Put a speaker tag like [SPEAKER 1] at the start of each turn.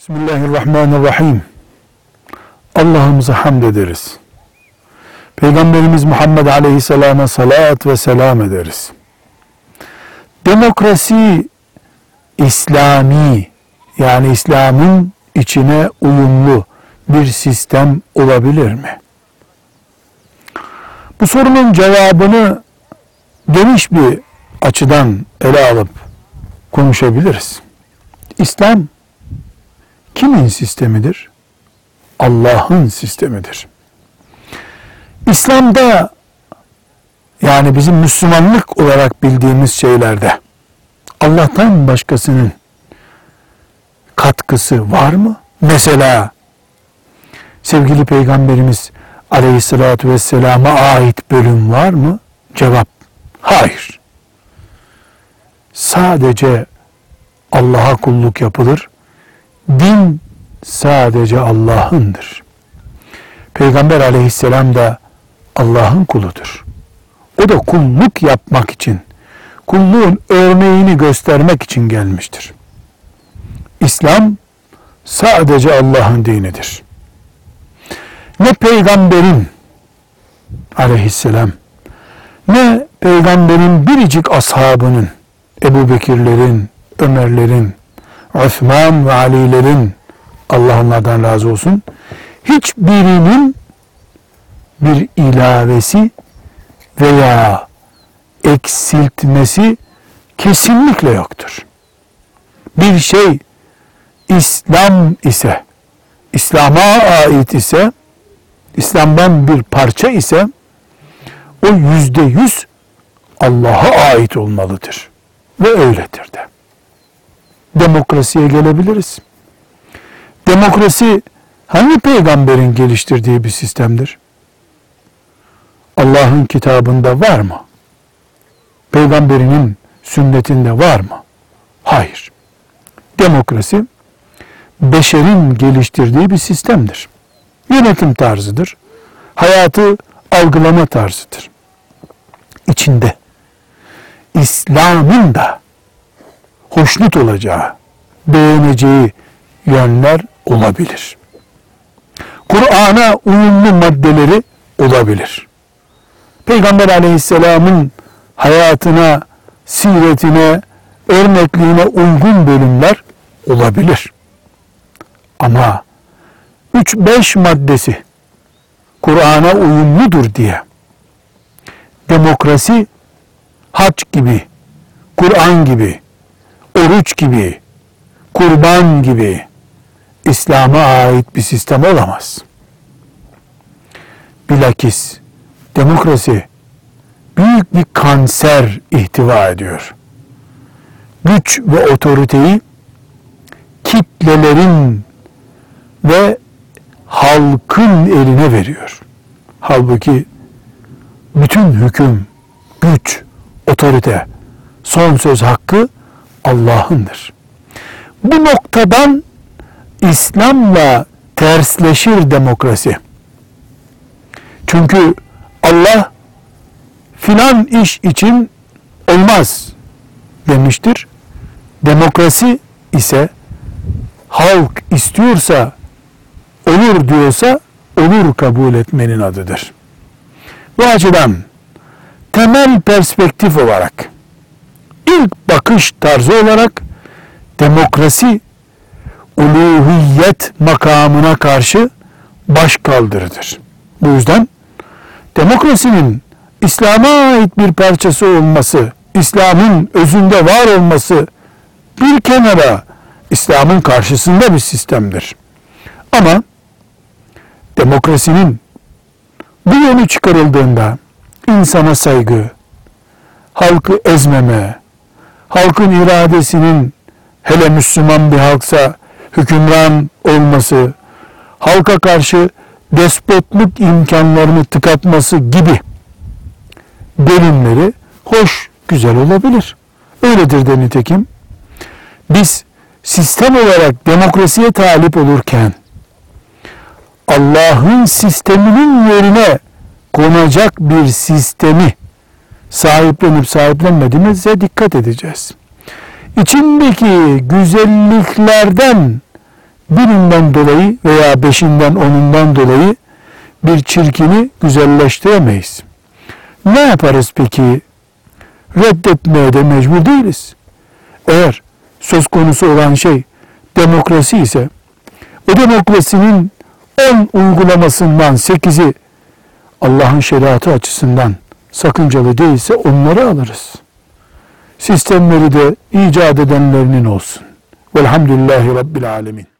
[SPEAKER 1] Bismillahirrahmanirrahim. Allah'ımıza hamd ederiz. Peygamberimiz Muhammed Aleyhisselam'a salat ve selam ederiz. Demokrasi İslami yani İslam'ın içine uyumlu bir sistem olabilir mi? Bu sorunun cevabını geniş bir açıdan ele alıp konuşabiliriz. İslam kimin sistemidir? Allah'ın sistemidir. İslam'da yani bizim Müslümanlık olarak bildiğimiz şeylerde Allah'tan başkasının katkısı var mı? Mesela sevgili peygamberimiz aleyhissalatü vesselama ait bölüm var mı? Cevap hayır. Sadece Allah'a kulluk yapılır. Din sadece Allah'ındır. Peygamber aleyhisselam da Allah'ın kuludur. O da kulluk yapmak için, kulluğun örneğini göstermek için gelmiştir. İslam sadece Allah'ın dinidir. Ne peygamberin aleyhisselam ne peygamberin biricik ashabının Ebu Bekirlerin, Ömerlerin, Osman ve Ali'lerin Allah onlardan razı olsun hiçbirinin bir ilavesi veya eksiltmesi kesinlikle yoktur. Bir şey İslam ise, İslam'a ait ise, İslam'dan bir parça ise, o yüzde yüz Allah'a ait olmalıdır. Ve öyledir de. Demokrasiye gelebiliriz. Demokrasi hangi peygamberin geliştirdiği bir sistemdir? Allah'ın kitabında var mı? Peygamberinin sünnetinde var mı? Hayır. Demokrasi beşerin geliştirdiği bir sistemdir. Yönetim tarzıdır. Hayatı algılama tarzıdır. İçinde İslam'ın da hoşnut olacağı, beğeneceği yönler olabilir. Kur'an'a uyumlu maddeleri olabilir. Peygamber aleyhisselamın hayatına, siretine, örnekliğine uygun bölümler olabilir. Ama 3-5 maddesi Kur'an'a uyumludur diye demokrasi hac gibi, Kur'an gibi, oruç gibi, kurban gibi İslam'a ait bir sistem olamaz. Bilakis demokrasi büyük bir kanser ihtiva ediyor. Güç ve otoriteyi kitlelerin ve halkın eline veriyor. Halbuki bütün hüküm, güç, otorite, son söz hakkı Allah'ındır. Bu noktadan İslam'la tersleşir demokrasi. Çünkü Allah filan iş için olmaz demiştir. Demokrasi ise halk istiyorsa olur diyorsa olur kabul etmenin adıdır. Bu açıdan temel perspektif olarak ilk bakış tarzı olarak demokrasi uluhiyet makamına karşı baş kaldırıdır. Bu yüzden demokrasinin İslam'a ait bir parçası olması, İslam'ın özünde var olması bir kenara İslam'ın karşısında bir sistemdir. Ama demokrasinin bu yönü çıkarıldığında insana saygı, halkı ezmeme, halkın iradesinin hele Müslüman bir halksa hükümran olması, halka karşı despotluk imkanlarını tıkatması gibi bölümleri hoş, güzel olabilir. Öyledir de nitekim. Biz sistem olarak demokrasiye talip olurken Allah'ın sisteminin yerine konacak bir sistemi sahiplenip sahiplenmediğimize dikkat edeceğiz. İçindeki güzelliklerden birinden dolayı veya beşinden onundan dolayı bir çirkini güzelleştiremeyiz. Ne yaparız peki? Reddetmeye de mecbur değiliz. Eğer söz konusu olan şey demokrasi ise o demokrasinin 10 uygulamasından 8'i Allah'ın şeriatı açısından sakıncalı değilse onları alırız. Sistemleri de icat edenlerinin olsun. Velhamdülillahi Rabbil Alemin.